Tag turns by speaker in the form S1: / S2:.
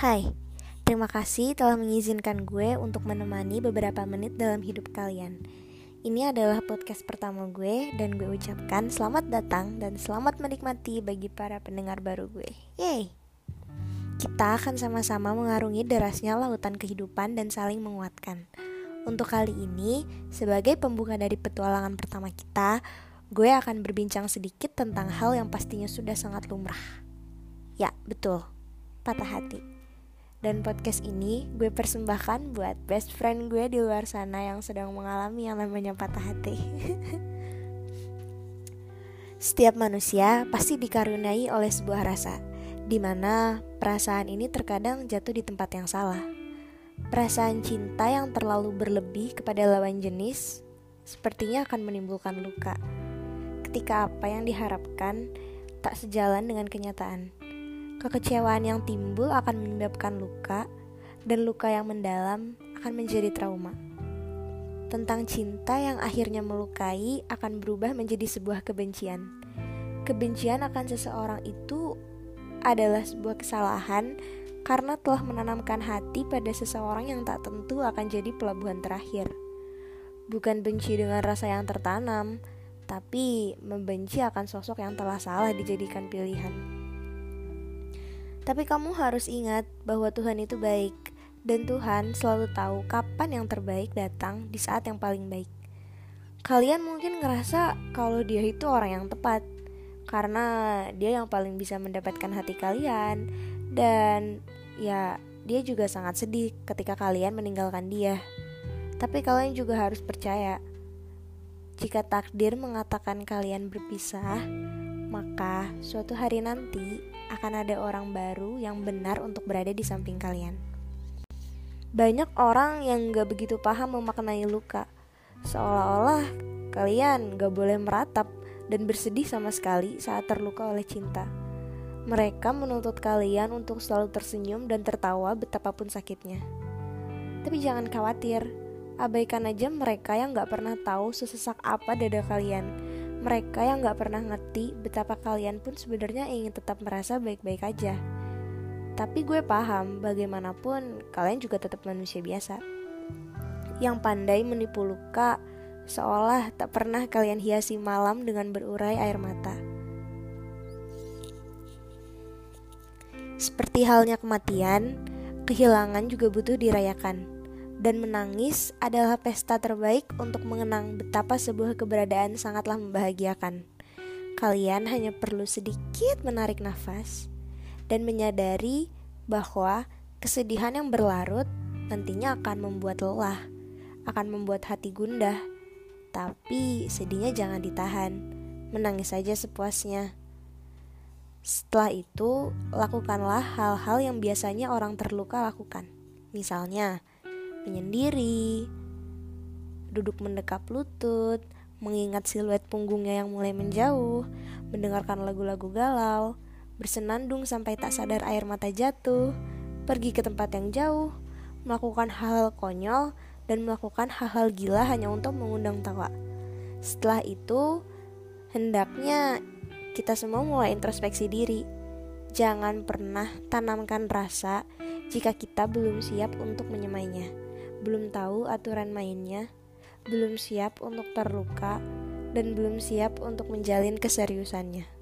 S1: Hai, terima kasih telah mengizinkan gue untuk menemani beberapa menit dalam hidup kalian. Ini adalah podcast pertama gue dan gue ucapkan selamat datang dan selamat menikmati bagi para pendengar baru gue. Yeay! Kita akan sama-sama mengarungi derasnya lautan kehidupan dan saling menguatkan. Untuk kali ini, sebagai pembuka dari petualangan pertama kita, gue akan berbincang sedikit tentang hal yang pastinya sudah sangat lumrah. Ya, betul. Patah hati. Dan podcast ini gue persembahkan buat best friend gue di luar sana yang sedang mengalami yang namanya patah hati. Setiap manusia pasti dikaruniai oleh sebuah rasa, di mana perasaan ini terkadang jatuh di tempat yang salah. Perasaan cinta yang terlalu berlebih kepada lawan jenis sepertinya akan menimbulkan luka. Ketika apa yang diharapkan tak sejalan dengan kenyataan. Kekecewaan yang timbul akan menyebabkan luka, dan luka yang mendalam akan menjadi trauma. Tentang cinta yang akhirnya melukai akan berubah menjadi sebuah kebencian. Kebencian akan seseorang itu adalah sebuah kesalahan karena telah menanamkan hati pada seseorang yang tak tentu akan jadi pelabuhan terakhir. Bukan benci dengan rasa yang tertanam, tapi membenci akan sosok yang telah salah dijadikan pilihan. Tapi kamu harus ingat bahwa Tuhan itu baik dan Tuhan selalu tahu kapan yang terbaik datang di saat yang paling baik. Kalian mungkin ngerasa kalau dia itu orang yang tepat karena dia yang paling bisa mendapatkan hati kalian dan ya dia juga sangat sedih ketika kalian meninggalkan dia. Tapi kalian juga harus percaya jika takdir mengatakan kalian berpisah, maka suatu hari nanti akan ada orang baru yang benar untuk berada di samping kalian. Banyak orang yang gak begitu paham memaknai luka, seolah-olah kalian gak boleh meratap dan bersedih sama sekali saat terluka oleh cinta. Mereka menuntut kalian untuk selalu tersenyum dan tertawa betapapun sakitnya. Tapi jangan khawatir, abaikan aja mereka yang gak pernah tahu sesesak apa dada kalian mereka yang gak pernah ngerti betapa kalian pun sebenarnya ingin tetap merasa baik-baik aja. Tapi gue paham bagaimanapun kalian juga tetap manusia biasa. Yang pandai menipu luka seolah tak pernah kalian hiasi malam dengan berurai air mata. Seperti halnya kematian, kehilangan juga butuh dirayakan dan menangis adalah pesta terbaik untuk mengenang betapa sebuah keberadaan sangatlah membahagiakan. Kalian hanya perlu sedikit menarik nafas dan menyadari bahwa kesedihan yang berlarut nantinya akan membuat lelah, akan membuat hati gundah. Tapi sedihnya jangan ditahan, menangis saja sepuasnya. Setelah itu, lakukanlah hal-hal yang biasanya orang terluka lakukan. Misalnya, menyendiri, duduk mendekap lutut, mengingat siluet punggungnya yang mulai menjauh, mendengarkan lagu-lagu galau, bersenandung sampai tak sadar air mata jatuh, pergi ke tempat yang jauh, melakukan hal-hal konyol, dan melakukan hal-hal gila hanya untuk mengundang tawa. Setelah itu, hendaknya kita semua mulai introspeksi diri. Jangan pernah tanamkan rasa jika kita belum siap untuk menyemainya belum tahu aturan mainnya, belum siap untuk terluka, dan belum siap untuk menjalin keseriusannya.